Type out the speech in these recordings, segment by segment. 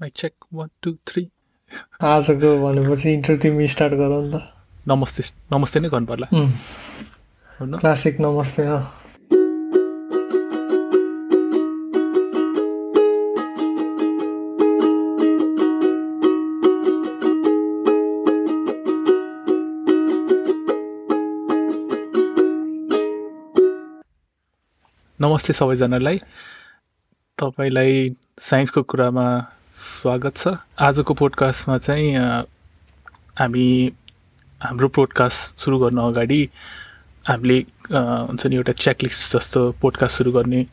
Mic check one two three आजको भनेपछि intro तिमी स्टार्ट गर नि त। नमस्ते नमस्ते नै गर्नु पर्ला। क्लासिक नमस्ते नमस्ते सबैजनालाई। तपाईँलाई साइन्सको कुरामा स्वागत छ। आजको पोडकास्टमा चाहिँ हामी हाम्रो पोडकास्ट सुरु गर्न अगाडि हामीले हुन्छ नि एउटा चेकलिस्ट जस्तो पोडकास्ट सुरु गर्ने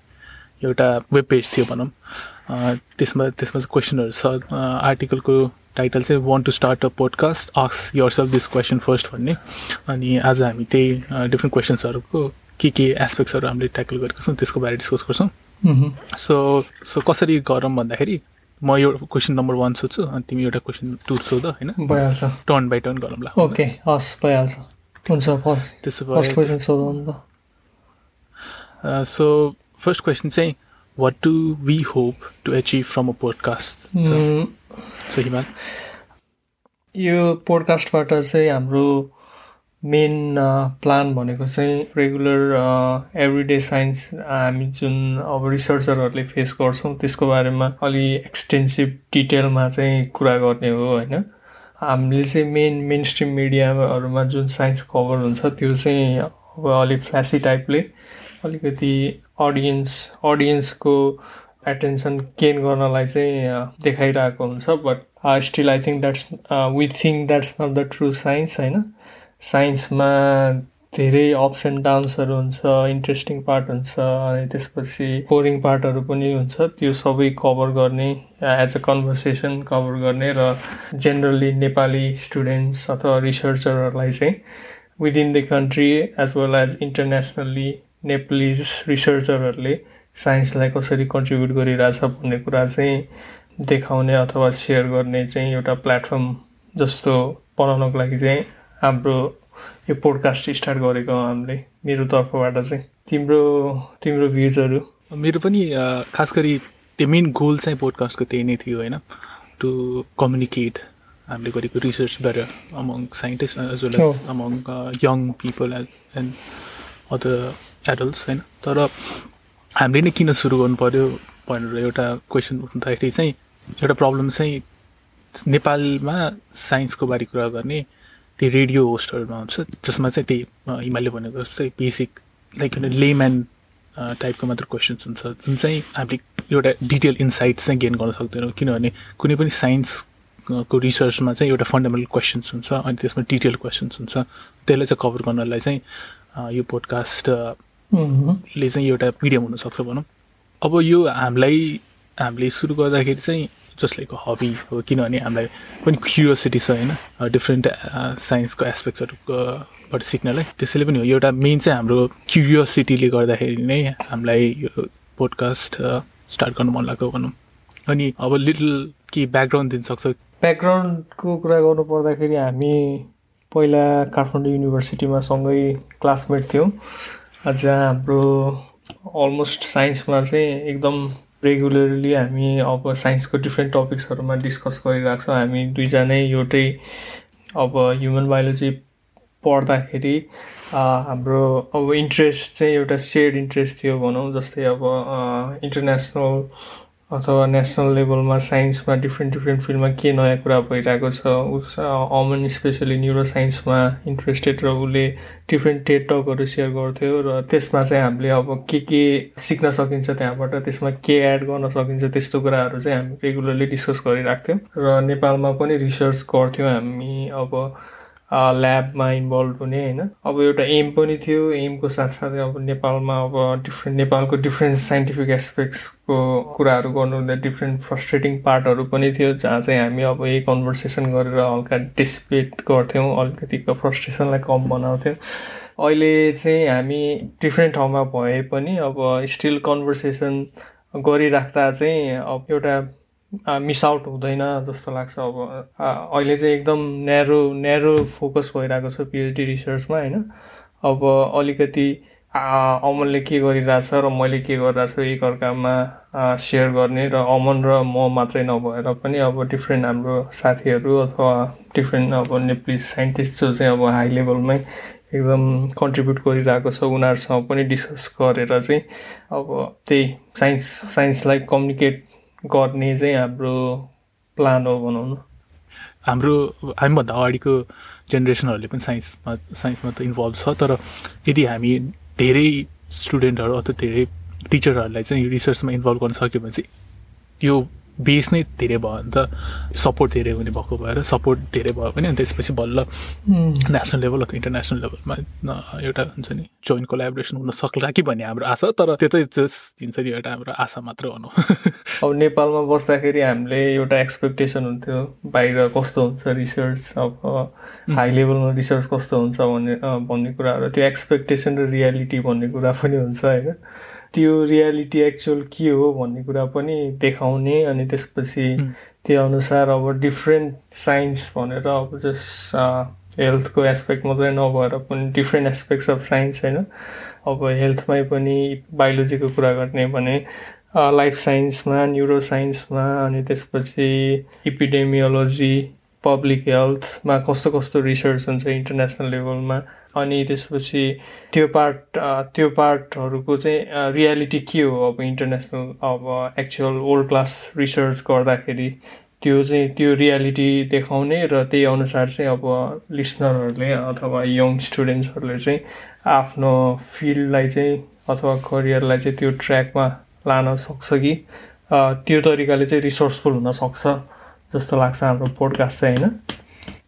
एउटा वेब पेज थियो भनौँ। त्यसमा त्यसमा चाहिँ क्वेसनहरू छ। आर्टिकलको टाइटल चाहिँ want to start a podcast आक्स yourself this question first भन्ने। अनि आज हामी त्यही डिफ्रेन्ट क्वेसन्सहरूको के के एस्पेक्ट्सहरू हामीले ट्याकल गरेका छौँ त्यसको बारे डिस्कस गर्छौँ। सो सो कसरी गरौँ भन्दाखेरि म यो क्वेसन नम्बर वान सोध्छु अनि तिमी एउटा क्वेसन टू सोध होइन? भइहाल्छ। टर्न बाई टर्न गरौँला। ओके हस् भइहाल्छ। हुन्छ त्यसो भए क्वेसन सोधौँ सो फर्स्ट क्वेसन चाहिँ what do we hope to achieve from a podcast so Himal यो पोडकास्टबाट चाहिँ हाम्रो मेन प्लान भनेको चाहिँ रेगुलर एभ्रिडे साइन्स हामी जुन अब रिसर्चरहरूले फेस गर्छौँ त्यसको बारेमा अलि एक्सटेन्सिभ डिटेलमा चाहिँ कुरा गर्ने हो होइन? हामीले चाहिँ मेन मेन स्ट्रिम मिडियाहरूमा जुन साइन्स कभर हुन्छ त्यो चाहिँ अब अलिक फ्ल्यासी टाइपले अलिकति अडियन्स अडियन्सको एटेन्सन गेन गर्नलाई चाहिँ अ, देखाइरहेको हुन्छ but still I think that's we think that's not the true science होइन? साइन्समा धेरै अप्स एन्ड डाउन्सहरू हुन्छ इन्ट्रेस्टिङ पार्ट हुन्छ अनि त्यसपछि बोरिङ पार्टहरू पनि हुन्छ। त्यो सबै कभर गर्ने एज अ कन्भर्सेसन कभर गर्ने र जेनरली नेपाली स्टुडेन्ट्स अथवा रिसर्चरहरूलाई चाहिँ within the country as well as internationally Nepalese रिसर्चरहरूले साइन्सलाई कसरी कन्ट्रिब्युट गरिरहेछ भन्ने कुरा चाहिँ देखाउने अथवा सेयर गर्ने चाहिँ एउटा प्लेटफर्म जस्तो बनाउनको लागि चाहिँ हाम्रो यो पोडकास्ट स्टार्ट गरेको हामीले मेरो तर्फबाट चाहिँ। तिम्रो तिम्रो भ्युजहरू मेरो पनि खास गरी त्यो मेन गोल चाहिँ पोडकास्टको त्यही नै थियो होइन? टु कम्युनिकेट हामीले गरेको रिसर्चबाट among scientist as well as among young people and other adults होइन? तर हामीले नै किन सुरु गर्नु पऱ्यो भनेर एउटा क्वेसन उठ्दाखेरि चाहिँ एउटा प्रब्लम चाहिँ नेपालमा साइन्सको बारे कुरा गर्ने त्यो रेडियो होस्टहरूमा हुन्छ। जसमा चाहिँ त्यही हिमालय भनेको जस्तै बेसिक लाइक युन लेम्यान टाइपको मात्र क्वेसन्स हुन्छ। जुन चाहिँ हामीले एउटा डिटेल इन्साइट चाहिँ गेन गर्न सक्दैनौँ। किनभने कुनै पनि साइन्सको रिसर्चमा चाहिँ एउटा फन्डामेन्टल क्वेसन्स हुन्छ अनि त्यसमा डिटेल क्वेसन्स हुन्छ। त्यसलाई चाहिँ कभर गर्नलाई चाहिँ यो पोडकास्ट ले चाहिँ एउटा मिडियम हुनसक्छ भनौँ। अब यो हामीलाई हामीले सुरु गर्दाखेरि चाहिँ जस्ट लाइक हबी हो किनभने हामीलाई पनि क्युरियोसिटी छ होइन डिफ्रेन्ट साइन्सको एस्पेक्ट्सहरूबाट सिक्नलाई। त्यसैले पनि हो एउटा मेन चाहिँ हाम्रो क्युरियोसिटीले गर्दाखेरि नै हामीलाई यो पोडकास्ट स्टार्ट गर्नु मन लाग्यो भनौँ। अनि अब लिटल के ब्याकग्राउन्ड दिन सक्छ? ब्याकग्राउन्डको कुरा गर्नु पर्दाखेरि हामी पहिला काठमाडौँ युनिभर्सिटीमा सँगै क्लासमेट थियौँ। जहाँ हाम्रो अलमोस्ट साइन्समा चाहिँ एकदम रेगुलरली हामी अब साइन्सको डिफ्रेन्ट टपिक्सहरूमा डिस्कस गरिरहेको छौँ। हामी दुईजनै एउटै अब ह्युमन बायोलोजी पढ्दाखेरि हाम्रो अब इन्ट्रेस्ट चाहिँ एउटा सेयर्ड इन्ट्रेस्ट थियो भनौँ जस्तै अब इन्टरनेसनल अथवा नेसनल लेभलमा साइन्समा डिफ्रेन्ट डिफ्रेन्ट फिल्डमा के नयाँ कुरा भइरहेको छ उस अमन स्पेसली न्युरो साइन्समा इन्ट्रेस्टेड र उसले डिफ्रेन्ट टेड टकहरू सेयर गर्थ्यो र त्यसमा चाहिँ हामीले अब के के सिक्न सकिन्छ त्यहाँबाट त्यसमा के एड गर्न सकिन्छ त्यस्तो कुराहरू चाहिँ हामी रेगुलरली डिस्कस गरिरहेको थियौँ र नेपालमा पनि रिसर्च गर्थ्यौँ हामी अब। ल्याबमा इन्भल्भ हुने होइन? अब एउटा एम पनि थियो। एमको साथसाथै अब नेपालमा अब डिफ्रेन्ट नेपालको डिफ्रेन्ट साइन्टिफिक एस्पेक्ट्सको कुराहरू गर्नुहुँदा डिफ्रेन्ट फ्रस्ट्रेटिङ पार्टहरू पनि थियो जहाँ चाहिँ हामी अब यही कन्भर्सेसन गरेर हल्का डिस्पेट गर्थ्यौँ। अलिकतिको फ्रस्ट्रेसनलाई कम बनाउँथ्यौँ। अहिले चाहिँ हामी डिफ्रेन्ट ठाउँमा भए पनि अब स्टिल कन्भर्सेसन गरिराख्दा चाहिँ अब एउटा मिस आउट हुँदैन जस्तो लाग्छ अब। अहिले चाहिँ एकदम न्यारो न्यारो फोकस भइरहेको छ पिएचडी रिसर्चमा होइन? अब अलिकति अमनले के गरिरहेछ र मैले के गरिरहेको छु एकअर्कामा सेयर गर्ने र अमन र म मात्रै नभएर पनि अब डिफ्रेन्ट हाम्रो साथीहरू अथवा डिफ्रेन्ट अब नेपाली साइन्टिस्ट जो चाहिँ अब हाई लेभलमै एकदम कन्ट्रिब्युट गरिरहेको छ उनीहरूसँग पनि डिस्कस गरेर चाहिँ अब त्यही साइन्स साइन्सलाई कम्युनिकेट गर्ने चाहिँ हाम्रो प्लान हो भनौँ न। हाम्रो हामीभन्दा अगाडिको जेनेरेसनहरूले पनि साइन्समा साइन्समा त इन्भल्भ छ तर यदि हामी धेरै स्टुडेन्टहरू अथवा धेरै टिचरहरूलाई चाहिँ रिसर्चमा इन्भल्भ गर्न सक्यो भने चाहिँ यो बेस नै धेरै भयो भने त सपोर्ट धेरै हुने भएको भएर सपोर्ट धेरै भयो भने अनि त्यसपछि बल्ल नेसनल लेभल अथवा इन्टरनेसनल लेभलमा एउटा हुन्छ नि जोइन्ट कोलाबोरेसन हुन सक्ला कि भन्ने हाम्रो आशा तर त्यो चाहिँ जस हुन्छ नि एउटा हाम्रो आशा मात्र हुनु अब नेपालमा बस्दाखेरि हामीले एउटा एक्सपेक्टेसन हुन्थ्यो बाहिर कस्तो हुन्छ रिसर्च अब हाई लेभलमा रिसर्च कस्तो हुन्छ भन्ने भन्ने कुराहरू त्यो एक्सपेक्टेसन र रियालिटी भन्ने कुरा पनि हुन्छ होइन? त्यो रियालिटी एक्चुअल के हो भन्ने कुरा पनि देखाउने अनि त्यसपछि त्यो अनुसार अब डिफ्रेन्ट साइन्स भनेर अब जस हेल्थको एस्पेक्ट मात्रै नभएर पनि डिफ्रेन्ट एस्पेक्ट्स अफ साइन्स होइन। अब हेल्थमै पनि बायोलोजीको कुरा गर्ने भने लाइफ साइन्समा न्युरो साइन्समा अनि त्यसपछि इपिडेमियोलोजी पब्लिक हेल्थमा कस्तो कस्तो रिसर्च हुन्छ इन्टरनेसनल लेभलमा अनि त्यसपछि त्यो पार्ट त्यो पार्टहरूको चाहिँ रियालिटी के हो अब इन्टरनेसनल अब एक्चुअल वर्ल्ड क्लास रिसर्च गर्दाखेरि? त्यो चाहिँ त्यो रियालिटी देखाउने र त्यही अनुसार चाहिँ अब लिसनरहरूले अथवा यङ स्टुडेन्ट्सहरूले चाहिँ आफ्नो फिल्डलाई चाहिँ अथवा करियरलाई चाहिँ त्यो ट्र्याकमा लान सक्छ कि? त्यो तरिकाले चाहिँ रिसोर्सफुल हुनसक्छ जस्तो लाग्छ हाम्रो पोडकास्ट चाहिँ होइन?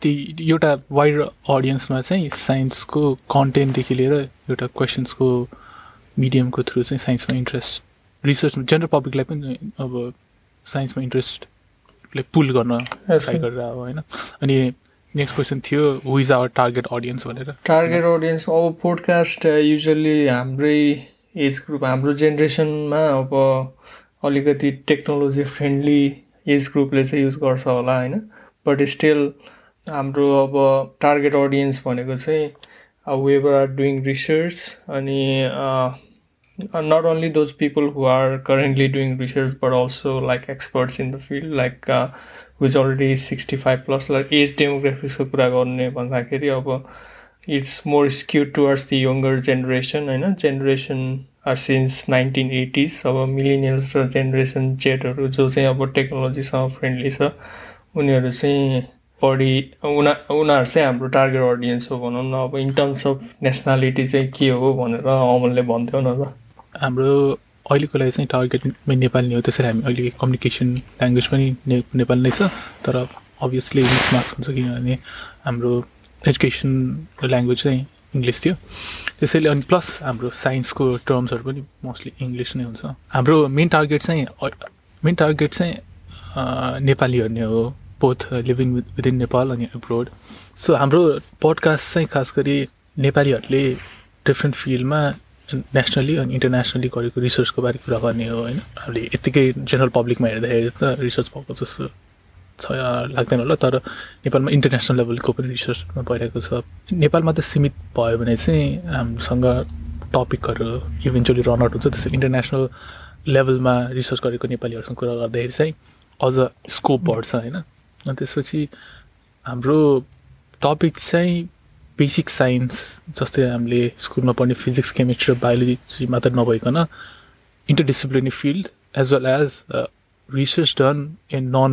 त्यही एउटा वाइड अडियन्समा चाहिँ साइन्सको कन्टेन्टदेखि लिएर एउटा क्वेसन्सको मिडियमको थ्रु चाहिँ साइन्समा इन्ट्रेस्ट रिसर्चमा जेनरल पब्लिकलाई पनि अब साइन्समा इन्ट्रेस्टले पुल गर्न ट्राई गरेर अब होइन? अनि नेक्स्ट क्वेसन थियो who is our target audience भनेर। टार्गेट अडियन्स अब पोडकास्ट युजली हाम्रै एज ग्रुप हाम्रो जेनेरेसनमा अब अलिकति टेक्नोलोजी फ्रेन्डली एज ग्रुपले चाहिँ युज गर्छ होला होइन? बट स्टिल हाम्रो अब टार्गेट अडियन्स भनेको चाहिँ वेबर आर डुइङ रिसर्च अनि not only those people who are currently doing research but also like experts in the field like with already sixty five plus like age डेमोग्राफिक्सको कुरा गर्ने भन्दाखेरि अब it's more skew towards the younger generation होइन? Generation since nineteen eighties अब millennials र generation जेडहरू जो चाहिँ अब टेक्नोलोजीसँग फ्रेन्डली छ उनीहरू चाहिँ बढी उना उनीहरू चाहिँ हाम्रो टार्गेट अडियन्स हो भनौँ न। अब इन टर्म्स अफ नेसनालिटी चाहिँ के हो भनेर अमलले भन्थ्यो न त हाम्रो अहिलेको लागि चाहिँ टार्गेट नेपाली हो त्यसरी हामी अहिले कम्युनिकेसन ल्याङ्ग्वेज पनि ने नेपाली नै छ। तर अभियसली मिक्स मार्क्स हुन्छ किनभने हाम्रो एजुकेसन ल्याङ्ग्वेज चाहिँ इङ्ग्लिस थियो। त्यसैले अनि प्लस हाम्रो साइन्सको टर्म्सहरू पनि मोस्टली इङ्ग्लिस नै हुन्छ। हाम्रो मेन टार्गेट चाहिँ मेन टार्गेट चाहिँ नेपालीहरू नै हो। बोथ लिभिङ विदिन नेपाल अनि एब्रोड सो हाम्रो पडकास्ट चाहिँ खास गरी नेपालीहरूले डिफ्रेन्ट फिल्डमा नेसनली अनि इन्टरनेसनली गरेको रिसर्चको बारे कुरा गर्ने हो होइन। हामीले यत्तिकै जेनरल पब्लिकमा हेर्दाखेरि त रिसर्च भएको जस्तो छ लाग्दैन होला तर नेपालमा इन्टरनेसनल लेभलको पनि रिसर्चमा भइरहेको छ। नेपालमा त सीमित भयो भने चाहिँ हामीसँग टपिकहरू इभेन्चुली रन आउट हुन्छ। त्यसरी इन्टरनेसनल लेभलमा रिसर्च गरेको नेपालीहरूसँग कुरा गर्दाखेरि चाहिँ अझ स्कोप बढ्छ होइन? अनि त्यसपछि हाम्रो टपिक चाहिँ बेसिक साइन्स जस्तै हामीले स्कुलमा पढ्ने फिजिक्स केमिस्ट्री र बायोलोजी मात्र नभइकन interdisciplinary field as well as research done in non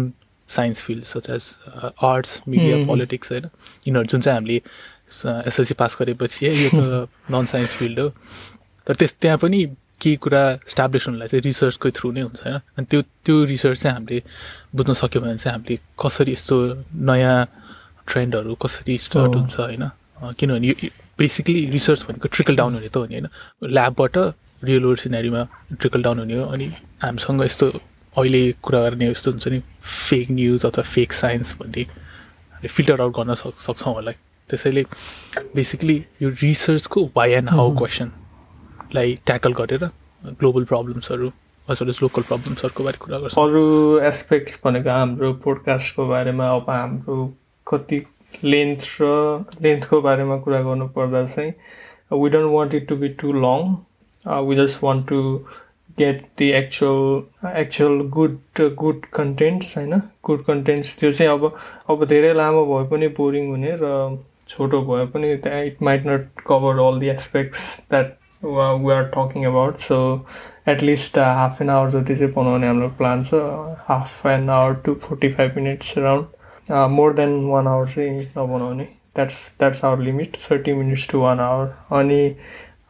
science field such as arts media politics होइन? यिनीहरू जुन चाहिँ हामीले एसएलसी पास गरेपछि है यो त नन साइन्स फिल्ड हो। तर त्यस त्यहाँ पनि केही कुरा इस्टाब्लिस हुनलाई चाहिँ रिसर्चकै थ्रु नै हुन्छ होइन? अनि त्यो त्यो रिसर्च चाहिँ हामीले बुझ्न सक्यो भने चाहिँ हामीले कसरी यस्तो नयाँ ट्रेन्डहरू कसरी स्टार्ट हुन्छ होइन? किनभने यो बेसिकली रिसर्च भनेको ट्रिकल डाउन हुने त हो नि होइन? ल्याबबाट रियल वर्ल्ड सिनेरीमा ट्रिकल डाउन हुने हो अनि हामीसँग यस्तो अहिले कुरा गर्ने यस्तो हुन्छ नि फेक न्युज अथवा फेक साइन्स भन्ने। हामीले फिल्टर आउट गर्न सक् सक्छौँ होला। त्यसैले बेसिकली यो रिसर्चको वाइ एन्ड हाउ क्वेसनलाई ट्याकल गरेर ग्लोबल प्रब्लम्सहरू एज वेल एज लोकल प्रब्लम्सहरूको बारे कुरा गर्छ। अरू एस्पेक्ट्स भनेको हाम्रो पोडकास्टको बारेमा अब हाम्रो कति लेन्थ र लेन्थको बारेमा कुरा गर्नुपर्दा चाहिँ we don't want it to be too long. Uh, we just want the actual actual good uh, good contents होइन? गुड कन्टेन्ट्स त्यो चाहिँ अब अब धेरै लामो भए पनि बोरिङ हुने र छोटो भए पनि it might not cover all the aspects that we are talking about so at least half an hour जति चाहिँ बनाउने हाम्रो प्लान छ half an hour to forty five minutes around more than one hour चाहिँ नबनाउने। That's that's our limit thirty minutes to one hour अनि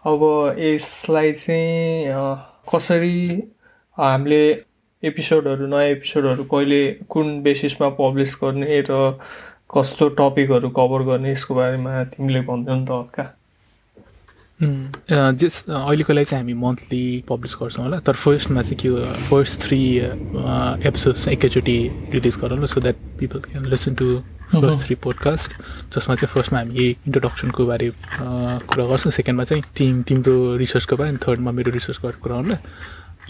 अब यसलाई चाहिँ कसरी हामीले एपिसोडहरू नयाँ एपिसोडहरू कहिले कुन बेसिसमा पब्लिस गर्ने र कस्तो टपिकहरू कभर गर्ने यसको बारेमा तिमीले भन्थ्यौ नि त हल्का। जस अहिलेको लागि चाहिँ हामी मन्थली पब्लिस गर्छौँ होला। तर फर्स्टमा चाहिँ के हो फर्स्ट थ्री एपिसोड्स एकैचोटि रिलिज गरौँ ल so that people can listen to first three podcast जसमा चाहिँ फर्स्टमा हामी यही इन्ट्रोडक्सनको बारे कुरा गर्छौँ। सेकेन्डमा चाहिँ तिम तिम्रो रिसर्चको बारे थर्डमा मेरो रिसर्च गरेको कुरा ल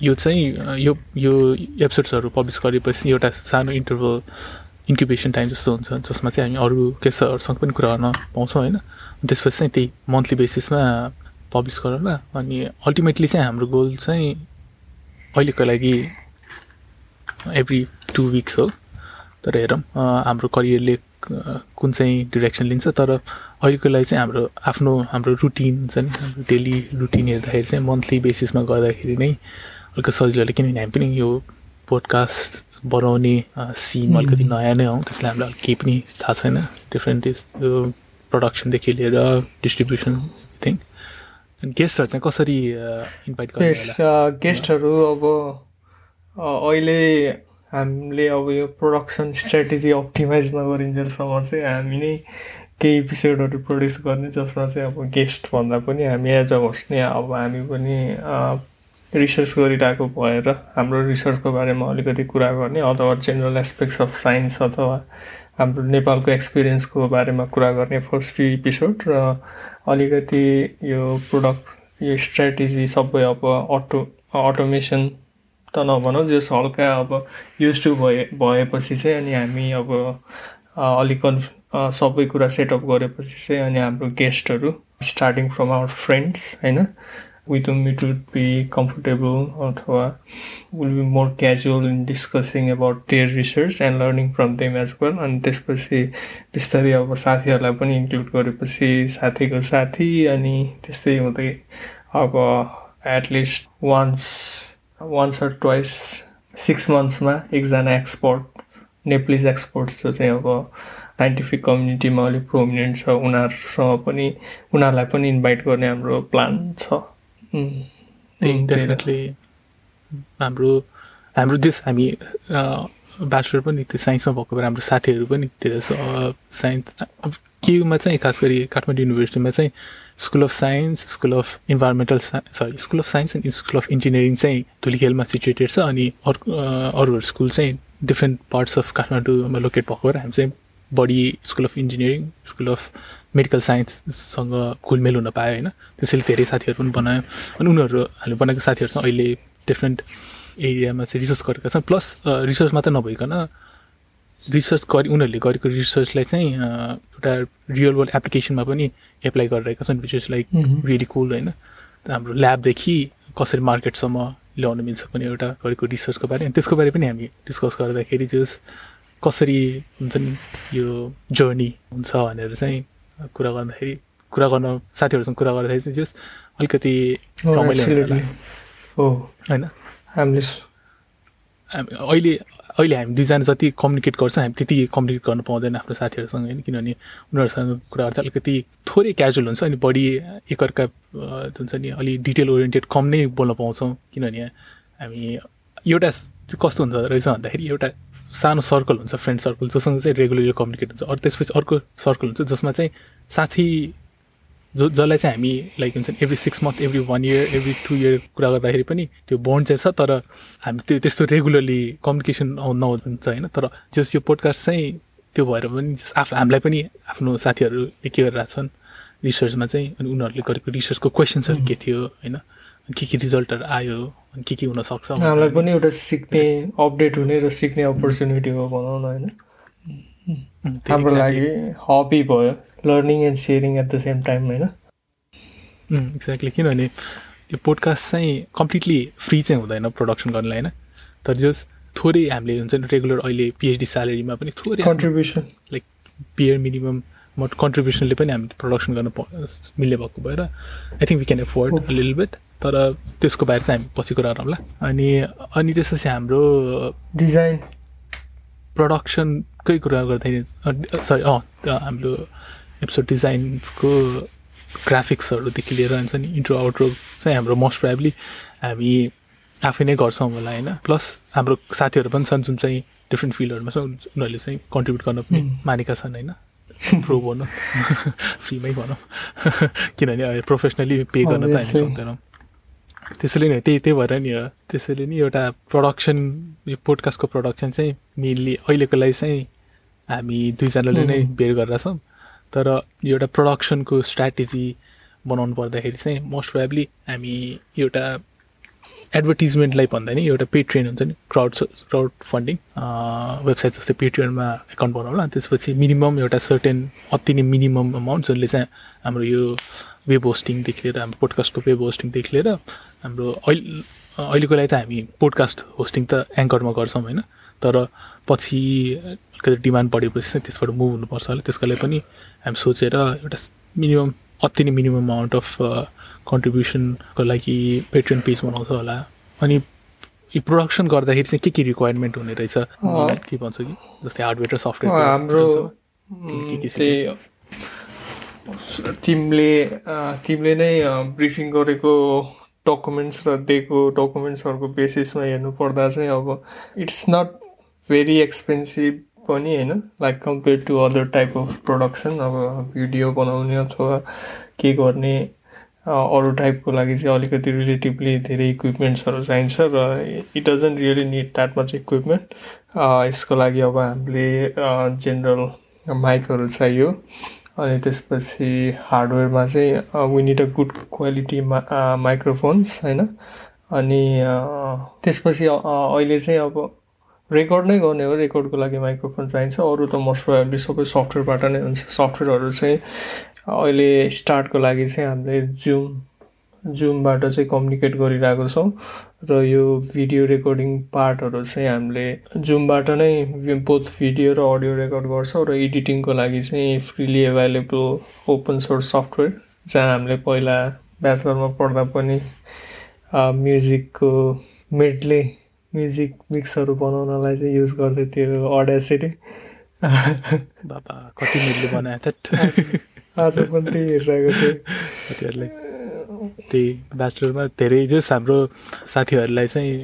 यो चाहिँ यो यो एपिसोड्सहरू पब्लिस गरेपछि एउटा सानो इन्टरभल इन्क्युबेसन टाइम जस्तो हुन्छ जसमा चाहिँ हामी अरू केसहरूसँग पनि कुरा गर्न पाउँछौँ होइन? त्यसपछि चाहिँ त्यही मन्थली बेसिसमा पब्लिस गरौँला। अनि अल्टिमेटली चाहिँ हाम्रो गोल चाहिँ अहिलेको लागि एभ्री टु विक्स हो। तर हेरौँ हाम्रो करियरले कुन चाहिँ डिरेक्सन लिन्छ तर अहिलेको लागि चाहिँ हाम्रो आफ्नो हाम्रो रुटिन हुन्छ नि हाम्रो डेली रुटिन हेर्दाखेरि चाहिँ मन्थली बेसिसमा गर्दाखेरि नै अलिक सजिलो किनभने हामी पनि यो पोडकास्ट बनाउने सिन अलिकति नयाँ नै हौ त्यसलाई हामीलाई अलिक केही पनि थाहा छैन। डिफ्रेन्ट प्रडक्सनदेखि लिएर डिस्ट्रिब्युसन थिङ गेस्टहरू चाहिँ कसरी इन्भाइट गर्ने गेस्टहरू अब अहिले हामीले अब यो प्रोडक्सन स्ट्राटेजी अप्टिमाइज नगरिन्जेलसम्म चाहिँ हामी नै केही एपिसोडहरू प्रड्युस गर्ने जसमा चाहिँ अब गेस्ट भन्दा पनि हामी एज अ होस्ट नै अब हामी पनि रिसर्च गरिरहेको भएर हाम्रो रिसर्चको बारेमा अलिकति कुरा गर्ने अथवा जेनरल एस्पेक्ट्स अफ साइन्स अथवा हाम्रो नेपालको एक्सपिरियन्सको बारेमा कुरा गर्ने फर्स्ट फ्यु एपिसोड र अलिकति यो प्रोडक्ट यो स्ट्राटेजी सबै अब अटो अटोमेसन त नभनौँ जस हल्का अब युज टु भए भएपछि चाहिँ अनि हामी अब अलिक कन्फ सबै कुरा सेटअप गरेपछि चाहिँ अनि हाम्रो गेस्टहरू स्टार्टिङ फ्रम आवर फ्रेन्ड्स होइन? With whom it would be comfortable or will be more casual in discussing about their research and learning from them as well. अनि त्यसपछि बिस्तारै अब साथीहरूलाई पनि इन्क्लुड गरेपछि साथीको साथी अनि त्यस्तै हुँदै अब at least once once or twice six मन्थ्समा एकजना एक्सपर्ट नेप्लिज एक्सपर्ट्स जो चाहिँ अब साइन्टिफिक कम्युनिटीमा अलिक प्रोमिनेन्ट छ उनीहरूसँग पनि उनीहरूलाई पनि इन्भाइट गर्ने हाम्रो प्लान छ। डेफिनेटली हाम्रो हाम्रो देश हामी ब्याचलर पनि त्यो साइन्समा भएको भएर हाम्रो साथीहरू पनि धेरै साइन्स केयुमा चाहिँ खास गरी काठमाडौँ युनिभर्सिटीमा चाहिँ school of science school of environmental sorry school of science and school of engineering चाहिँ धुलीखेलमा सिचुएटेड छ अनि अर्को अरूहरू स्कुल चाहिँ डिफ्रेन्ट पार्ट्स अफ काठमाडौँमा लोकेट भएको भएर हामी चाहिँ बढी school of engineering school of medical साइन्ससँग घुलमेल हुन पायो होइन। त्यसैले धेरै साथीहरू पनि बनायो अनि उनीहरू हामीले बनाएको साथीहरू अहिले डिफ्रेन्ट एरियामा चाहिँ रिसर्च गरेका छन्। प्लस रिसर्च मात्रै नभइकन रिसर्च गरी उनीहरूले गरेको रिसर्चलाई चाहिँ एउटा रियल वर्ल्ड एप्लिकेसनमा पनि एप्लाई गरिरहेका छन् which is like really cool होइन? हाम्रो ल्याबदेखि कसरी मार्केटसम्म ल्याउनु मिल्छ पनि एउटा गरेको रिसर्चको बारे। अनि त्यसको बारे पनि हामी डिस्कस गर्दाखेरि जस कसरी हुन्छ नि यो जर्नी हुन्छ भनेर चाहिँ कुरा गर्दाखेरि कुरा गर्न साथीहरूसँग कुरा गर्दाखेरि चाहिँ जस अलिकति रमाइलो होइन? हामीले अहिले अहिले हामी दुईजना जति कम्युनिकेट गर्छौँ हामी त्यति कम्युनिकेट गर्नु पाउँदैन आफ्नो साथीहरूसँग होइन? किनभने उनीहरूसँग कुरा गर्दा अलिकति थोरै क्याजुअल हुन्छ अनि बढी एकअर्का हुन्छ नि अलिक डिटेल ओरिएन्टेड कम नै बोल्न पाउँछौँ। किनभने हामी एउटा कस्तो हुन्छ रहेछ भन्दाखेरि एउटा सानो सर्कल हुन्छ फ्रेन्ड सर्कल जोसँग चाहिँ रेगुलरली कम्युनिकेट हुन्छ। अरू त्यसपछि अर्को सर्कल हुन्छ जसमा चाहिँ साथी जो जसलाई चाहिँ हामी लाइक हुन्छ every six month every one year every two year कुरा गर्दाखेरि पनि त्यो बोन्ड चाहिँ छ तर हामी त्यो त्यस्तो रेगुलरली कम्युनिकेसन नहुन्छ होइन। तर जस यो पोडकास्ट चाहिँ त्यो भएर पनि आफ्नो हामीलाई पनि आफ्नो साथीहरूले के गरिरहेछन् रिसर्चमा चाहिँ अनि उनीहरूले गरेको रिसर्चको क्वेसन्सहरू के थियो होइन? के के रिजल्टहरू आयो अनि के के हुनसक्छ हामीलाई पनि एउटा सिक्ने अपडेट हुने र सिक्ने अपर्च्युनिटी हो भनौँ न होइन? हाम्रो लागि हबी भयो learning and sharing at the same time होइन एक्ज्याक्टली किनभने त्यो पोडकास्ट चाहिँ कम्प्लिटली फ्री चाहिँ हुँदैन प्रडक्सन गर्नलाई होइन तर जस थोरै हामीले हुन्छ नि रेगुलर अहिले पिएचडी स्यालेरीमा पनि थोरै कन्ट्रिब्युसन लाइक पियर मिनिमम म कन्ट्रिब्युसनले पनि हामी प्रडक्सन गर्न मिल्ने भएको भएर I think we can afford लिल बेट तर त्यसको बाहिर चाहिँ हामी पछि कुरा गरौँला अनि अनि त्यसपछि हाम्रो डिजाइन प्रडक्सनकै कुरा गर्दाखेरि सरी अँ हाम्रो एपिसोड डिजाइन्सको ग्राफिक्सहरूदेखि लिएर हुन्छ नि इन्ट्रो आउट्रो चाहिँ हाम्रो मोस्ट प्राइबली हामी आफै नै गर्छौँ होला होइन? प्लस हाम्रो साथीहरू पनि छन् जुन चाहिँ डिफ्रेन्ट फिल्डहरूमा छ उनीहरूले चाहिँ कन्ट्रिब्युट गर्न पनि मानेका छन् होइन? प्रो भनौँ फ्रीमै भनौँ। किनभने अहिले प्रोफेसनली पे गर्न त हामी सक्दैनौँ। त्यसैले नै त्यही त्यही भएर नि हो त्यसैले नि एउटा प्रडक्सन यो पोडकास्टको प्रडक्सन चाहिँ मेनली अहिलेको लागि चाहिँ हामी दुईजनाले नै बेर गरेर छौँ। तर यो एउटा प्रडक्सनको स्ट्राटेजी बनाउनु पर्दाखेरि चाहिँ मोस्ट प्रोभाब्ली हामी एउटा एडभर्टिजमेन्टलाई भन्दा नि एउटा पेट्रेन हुन्छ नि क्राउड क्राउड फन्डिङ वेबसाइट जस्तै पेट्रियनमा एकाउन्ट बनाउला। त्यसपछि मिनिमम एउटा सर्टेन अति नै मिनिमम अमाउन्ट जसले चाहिँ हाम्रो यो वेब होस्टिङदेखि लिएर हाम्रो पोडकास्टको वेब होस्टिङदेखि लिएर हाम्रो अहिले अहिलेको लागि त हामी पोडकास्ट होस्टिङ त एङ्करमा गर्छौँ होइन? तर पछि अलिकति डिमान्ड बढेपछि चाहिँ त्यसबाट मुभ हुनुपर्छ होला। त्यसको लागि पनि हामी सोचेर एउटा मिनिमम अति नै मिनिमम अमाउन्ट अफ कन्ट्रिब्युसनको लागि पेट्रोन पेज बनाउँछ होला। अनि यो प्रोडक्सन गर्दाखेरि चाहिँ के के रिक्वायरमेन्ट हुने रहेछ? के भन्छ कि? जस्तै हार्डवेयर र सफ्टवेयर हाम्रो तिमीले तिमीले नै ब्रिफिङ गरेको डकुमेन्ट्स र दिएको डकुमेन्ट्सहरूको बेसिसमा हेर्नु पर्दा चाहिँ अब इट्स नट भेरी एक्सपेन्सिभ पनि होइन like compare to other type of production अब भिडियो बनाउने अथवा के गर्ने अरू टाइपको लागि चाहिँ अलिकति रिलेटिभली धेरै इक्विपमेन्ट्सहरू चाहिन्छ र it doesn't really need that much equipment यसको लागि अब हामीले जेनरल माइकहरू चाहियो अनि त्यसपछि हार्डवेयरमा चाहिँ we need a good quality microphones होइन? अनि त्यसपछि अहिले चाहिँ अब रेकर्ड नै गर्ने हो रेकर्डको लागि माइक्रोफोन चाहिन्छ। अरू त मोस्ट प्रोभाब्ली सबै सफ्टवेयरबाट नै हुन्छ। सफ्टवेयरहरू चाहिँ अहिले स्टार्टको लागि चाहिँ हामीले जुम जुमबाट चाहिँ कम्युनिकेट गरिरहेको छौँ। र यो भिडियो रेकर्डिङ पार्टहरू चाहिँ हामीले जुमबाट नै बोथ भिडियो र अडियो रेकर्ड गर्छौँ। र एडिटिङको लागि चाहिँ freely available open source software जहाँ हामीले पहिला ब्याचलरमा पढ्दा पनि म्युजिकको मिडले म्युजिक मिक्सहरू बनाउनलाई चाहिँ युज गर्थ्यो त्यो अड्यासिटी बाबा कति मिलले बनायो आज पनि त्यही हेरिरहेको थिएँ। त्यही ब्याचलरमा धेरै जस हाम्रो साथीहरूलाई चाहिँ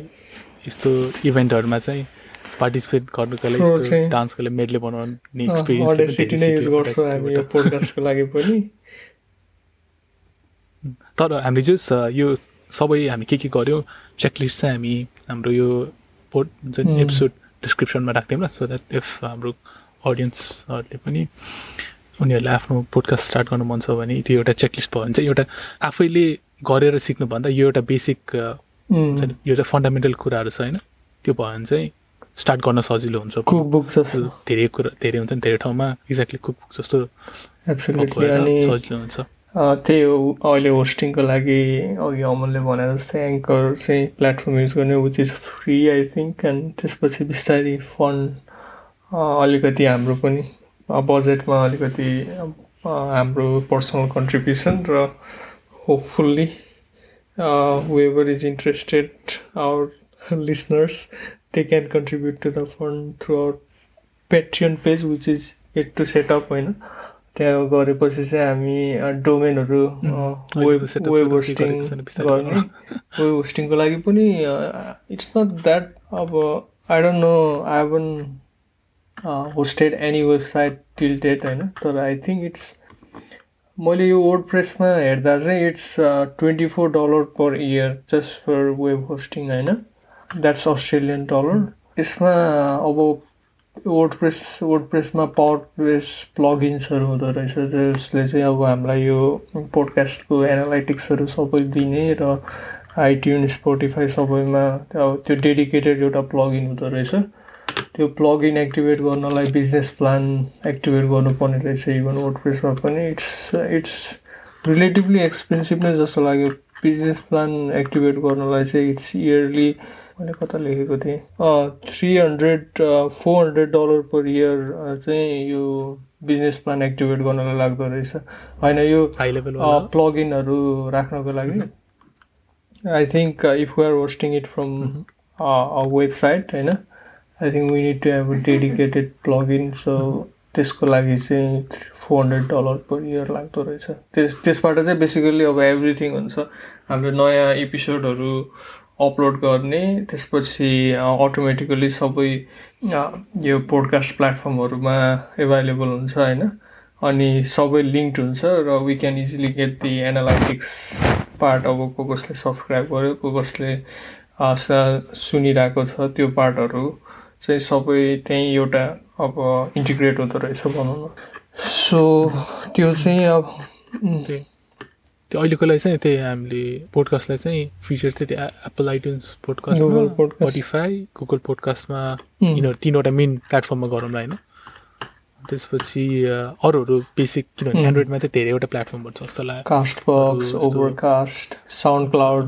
यस्तो इभेन्टहरूमा चाहिँ पार्टिसिपेट गर्नुको लागि डान्सको लागि मेडले बनाउने एक्सपिरियन्स नै युज गर्छौँ हामी यो पोडकास्टको लागि पनि। तर हामीले जस यो सबै हामी के के गऱ्यौँ चेकलिस्ट चाहिँ हामी हाम्रो यो पोड हुन्छ नि एपिसोड डिस्क्रिप्सनमा राख्थ्यौँ ल सो द्याट इफ हाम्रो अडियन्सहरूले पनि उनीहरूलाई आफ्नो पोडकास्ट स्टार्ट गर्नु मन छ भने त्यो एउटा चेकलिस्ट भयो भने चाहिँ एउटा आफैले गरेर सिक्नुभन्दा यो एउटा बेसिक हुन्छ नि यो चाहिँ फन्डामेन्टल कुराहरू छ होइन? त्यो भयो भने चाहिँ स्टार्ट गर्न सजिलो हुन्छ। कुकबुक जस्तो। धेरै कुरा धेरै हुन्छ नि धेरै ठाउँमा एक्ज्याक्टली कुकबुक जस्तो सजिलो हुन्छ। त्यही हो अहिले होस्टिङको लागि अघि अमलले भने जस्तै एङ्कर चाहिँ प्लेटफर्म युज गर्ने which is free I think and त्यसपछि बिस्तारै फन्ड अलिकति हाम्रो पनि बजेटमा अलिकति हाम्रो पर्सनल कन्ट्रिब्युसन र hopefully whoever is interested our listeners they can contribute to the fund through our Patreon page which is yet to set up होइन? त्यहाँ गरेपछि चाहिँ हामी डोमेनहरू वेब वेब होस्टिङ गर्ने वेब होस्टिङको लागि पनि इट्स नट द्याट अब I don't know I haven't hosted any website till date होइन? तर आई थिङ्क इट्स मैले यो वर्ड प्रेसमा हेर्दा चाहिँ it's twenty four dollar per year just for web hosting होइन? द्याट्स अस्ट्रेलियन डलर यसमा अब वर्ड प्रेस वर्ड प्रेसमा पावर प्रेस प्लगिन्सहरू हुँदो रहेछ जसले चाहिँ अब हामीलाई यो पोडकास्टको एनालाइटिक्सहरू सबै दिने र आइट्युन स्पोटिफाई सबैमा अब त्यो डेडिकेटेड एउटा प्लगइन हुँदो रहेछ। त्यो प्लगइन एक्टिभेट गर्नलाई बिजनेस प्लान एक्टिभेट गर्नुपर्ने रहेछ इभन वर्ड प्रेसमा पनि। इट्स इट्स रिलेटिभली एक्सपेन्सिभ नै जस्तो लाग्यो। बिजनेस प्लान एक्टिभेट गर्नलाई चाहिँ इट्स इयरली मैले कता लेखेको थिएँ। Three hundred four hundred dollar per year चाहिँ यो बिजनेस प्लान एक्टिभेट गर्नलाई लाग्दो रहेछ। होइन यो प्लगइनहरू राख्नको लागि। I think if we are hosting it from website होइन I think we need to have dedicated plugin so त्यसको लागि चाहिँ four hundred dollar per year लाग्दो रहेछ। त्यस त्यसबाट चाहिँ बेसिकल्ली अब एभ्रिथिङ हुन्छ। हाम्रो नयाँ एपिसोडहरू अपलोड गर्ने त्यसपछि अटोमेटिकली सबै यो पोडकास्ट प्लेटफर्महरूमा एभाइलेबल हुन्छ होइन? अनि सबै लिङ्क हुन्छ र we can easily get the analytics part अब को कसले सब्सक्राइब गर्यो को कसले सुनिरहेको छ त्यो पार्टहरू चाहिँ सबै त्यहीँ एउटा अब इन्टिग्रेट हुँदो रहेछ भनौँ न। सो त्यो चाहिँ अब त्यो अहिलेको लागि चाहिँ त्यही हामीले पोडकास्टलाई चाहिँ फिचर चाहिँ त्यो एप्पल आइट्युन्स पोडकास्टमा स्पोटिफाई गुगल पोडकास्टमा यिनीहरू तिनवटा मेन प्लेटफर्ममा गरौँ होइन। त्यसपछि अरूहरू बेसिक किनभने एन्ड्रोइडमा चाहिँ धेरैवटा प्लेटफर्महरू छ जस्तो लाग्यो। Castbox Overcast SoundCloud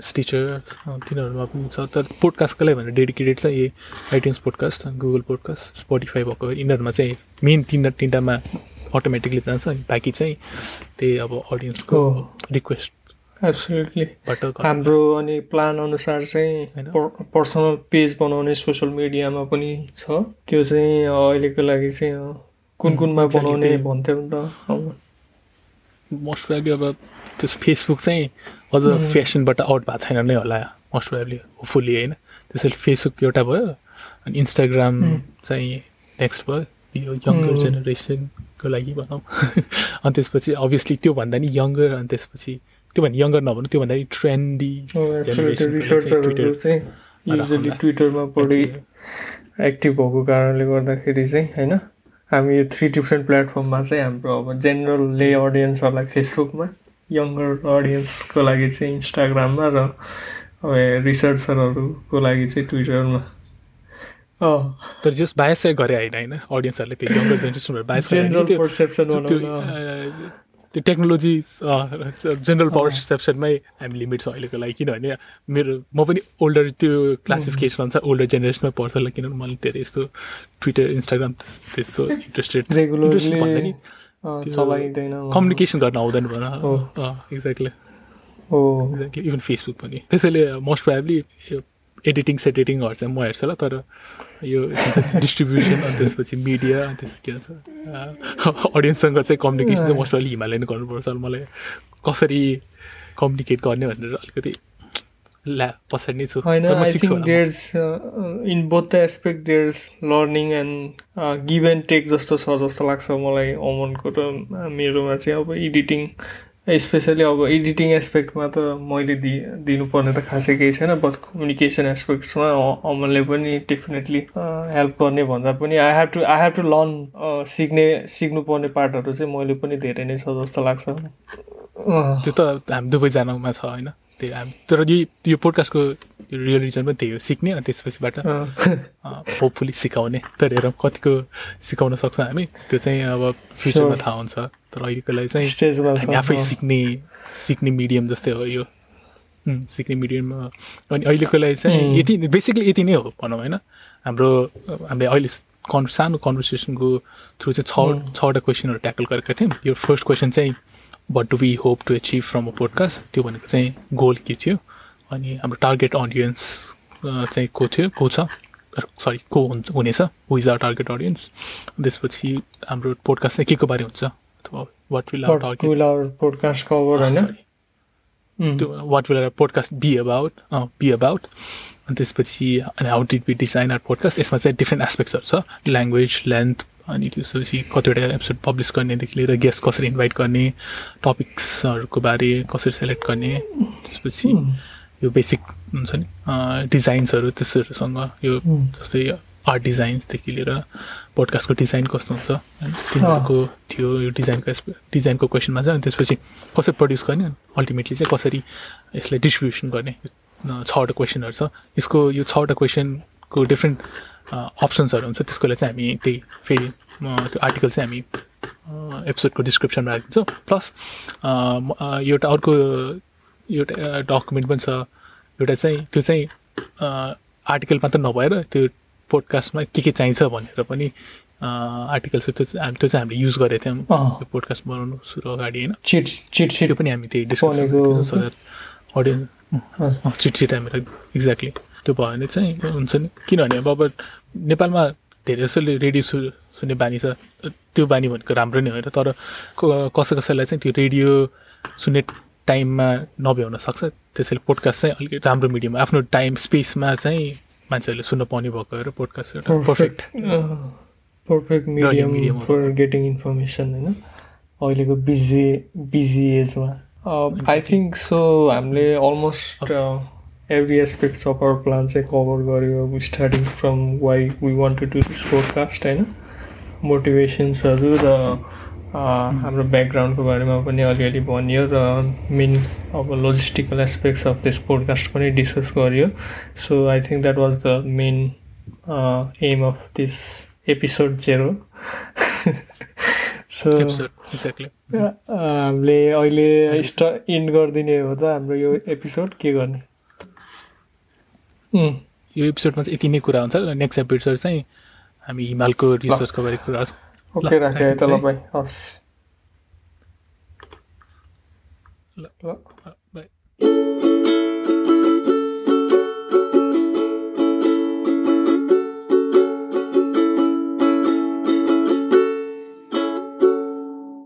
Stitcher तिनीहरूमा पनि छ तर पोडकास्टको लागि भनेर डेडिकेटेड चाहिँ यही iTunes podcast Google podcast Spotify भएको यिनीहरूमा चाहिँ मेन तिन तिनवटामा अटोमेटिकली जान्छ अनि बाँकी चाहिँ त्यही अब अडियन्सको रिक्वेस्ट हाम्रो अनि प्लान अनुसार चाहिँ पर्सनल पेज बनाउने सोसियल मिडियामा पनि छ। त्यो चाहिँ अहिलेको लागि चाहिँ कुन कुनमा बनाउने भन्थ्यो नि त। मोस्ट प्रोब्ली अब त्यस फेसबुक चाहिँ अझ फेसनबाट आउट भएको छैन नै होला मोस्ट प्रोब्ली होपफुल्ली होइन। त्यसैले फेसबुक एउटा भयो अनि इन्स्टाग्राम चाहिँ नेक्स्ट भयो यो यङ्गर जेनेरेसनको लागि भनौँ। अनि त्यसपछि अभियसली त्योभन्दा नि यङ्गर अनि त्यसपछि त्योभन्दा यङ्गर नभनौँ त्योभन्दा नि ट्रेन्डी ट्विटरमा बढी एक्टिभ भएको कारणले गर्दाखेरि चाहिँ होइन? हामी यो थ्री डिफ्रेन्ट प्लेटफर्ममा चाहिँ हाम्रो अब जेनरल ले अडियन्सहरूलाई फेसबुकमा यङ्गर अडियन्सको लागि चाहिँ इन्स्टाग्राममा र अब रिसर्चरहरूको लागि चाहिँ ट्विटरमा तर जस बायस चाहिँ गरे होइन होइन? अडियन्सहरूले त्यो यङ्गर जेनेरेसनहरू बायस जेनरल पर्सेप्सन त्यो टेक्नोलोजी जेनरल पर्सेप्सनमै हामी लिमिट छ अहिलेको लागि किनभने मेरो म पनि ओल्डर त्यो क्लासिफिकेसन अनुसार ओल्डर जेनेरेसनमै पर्छ होला किनभने मैले धेरै यस्तो ट्विटर इन्स्टाग्राम त्यस्तो इन्ट्रेस्टेड कम्युनिकेसन गर्न आउँदैन भन। एक्ज्याक्टली एक्ज्याक्टली इभन फेसबुक पनि। त्यसैले मोस्ट प्रायब्ली एडिटिङ सेडिटिङहरू चाहिँ म हेर्छु होला तर यो डिस्ट्रिब्युसन अनि त्यसपछि मिडिया अनि त्यस के भन्छ अडियन्ससँग चाहिँ कम्युनिकेसन चाहिँ मोस्ट अलिक हिमालयन गर्नुपर्छ मलाई कसरी कम्युनिकेट गर्ने भनेर अलिकति ल्या पछाडि नै छु। In both the aspect there's learning and give and take जस्तो छ जस्तो लाग्छ मलाई अमनको र मेरोमा चाहिँ अब एडिटिङ स्पेसली अब एडिटिङ एस्पेक्टमा त मैले दि दिनुपर्ने त खासै केही छैन बट कम्युनिकेसन एस्पेक्ट्समा अमनले पनि डेफिनेटली हेल्प गर्ने भन्दा पनि I have to I have to learn सिक्ने सिक्नुपर्ने पार्टहरू चाहिँ मैले पनि धेरै नै छ जस्तो लाग्छ। त्यो त हामी दुवैजनामा छ होइन? त्यही हामी तर यो यो पोडकास्टको रियल रिजन पनि त्यही हो सिक्ने अनि त्यसपछिबाट होपफुली सिकाउने तर हेरौँ कतिको सिकाउन सक्छौँ हामी त्यो चाहिँ अब फ्युचरमा थाहा हुन्छ। तर अहिलेको लागि चाहिँ आफै सिक्ने सिक्ने मिडियम जस्तै हो यो। सिक्ने मिडियममा अनि अहिलेको लागि चाहिँ यति बेसिकली यति नै हो भनौँ होइन। हाम्रो हामीले अहिले कन् सानो कन्भर्सेसनको थ्रु चाहिँ छ छवटा क्वेसनहरू ट्याकल गरेका थियौँ। यो फर्स्ट क्वेसन चाहिँ what do we hope to achieve from a podcast त्यो भनेको चाहिँ गोल के थियो? अनि हाम्रो टार्गेट अडियन्स चाहिँ को थियो? को छ? सरी को हुन्छ हुनेछ? Who is our target audience त्यसपछि हाम्रो पोडकास्ट चाहिँ के को बारे हुन्छ? What will our target podcast cover त्यो what will our podcast be about be about अनि त्यसपछि अनि how did we design our podcast यसमा चाहिँ डिफ्रेन्ट एस्पेक्ट्सहरू छ। ल्याङ्ग्वेज लेन्थ अनि त्यसपछि कतिवटा एपिसोड पब्लिस गर्नेदेखि लिएर गेस्ट कसरी इन्भाइट गर्ने टपिक्सहरूको बारे कसरी सेलेक्ट गर्ने त्यसपछि यो बेसिक हुन्छ नि डिजाइन्सहरू त्यस्तोहरूसँग यो जस्तै आर्ट डिजाइन्सदेखि लिएर पोडकास्टको डिजाइन कस्तो हुन्छ होइन तिनीहरूको थियो यो डिजाइनको डिजाइनको क्वेसनमा चाहिँ अनि त्यसपछि कसरी प्रड्युस गर्ने अल्टिमेटली चाहिँ कसरी यसलाई डिस्ट्रिब्युसन गर्ने छवटा क्वेसनहरू छ। यसको यो छवटा क्वेसनको डिफ्रेन्ट अप्सन्सहरू हुन्छ त्यसको लागि चाहिँ हामी त्यही फेरि त्यो आर्टिकल चाहिँ हामी एपिसोडको डिस्क्रिप्सनमा राखिदिन्छौँ। प्लस एउटा अर्को एउटा डकुमेन्ट पनि छ। एउटा चाहिँ त्यो चाहिँ आर्टिकल मात्र नभएर त्यो पोडकास्टमा के के चाहिन्छ भनेर पनि आर्टिकल छ त्यो चाहिँ त्यो चाहिँ हामीले युज गरेको थियौँ। त्यो पोडकास्ट बनाउनु सुरु अगाडि होइन? त्यो पनि हामी त्यही डिस्कसन अडियन्स चिट चिट हामीलाई एक्ज्याक्टली त्यो भयो भने चाहिँ हुन्छ नि। किनभने अब अब नेपालमा धेरै जसोले रेडियो सु सुन्ने बानी छ त्यो बानी भनेको राम्रो नै होइन? तर कसै कसैलाई चाहिँ त्यो रेडियो सुन्ने टाइममा नभ्याउन सक्छ। त्यसैले पोडकास्ट चाहिँ अलिक राम्रो मिडियम आफ्नो टाइम स्पेसमा चाहिँ मान्छेहरूले सुन्न पाउने भएको र पोडकास्ट एउटा perfect perfect medium for getting information होइन? अहिलेको बिजी बिजी एजमा आई थिङ्क सो हामीले almost every aspect of our plan चाहिँ कभर गऱ्यो starting from why we want to do this podcast होइन? मोटिभेसन्सहरू र हाम्रो ब्याकग्राउन्डको बारेमा पनि अलिअलि भनियो र मेन अब logistical aspects of this podcast पनि डिस्कस गरियो। So I think that was the main aim of this episode zero so हामीले अहिले स्ट इन्ड गरिदिने हो त हाम्रो यो एपिसोड के गर्ने? यो एपिसोडमा चाहिँ यति नै कुरा हुन्छ नेक्स्ट एपिसोड चाहिँ हामी हिमालको रिसर्चको बारे कुरा ओके राखेँ है त ल भाइ हस् ल बाई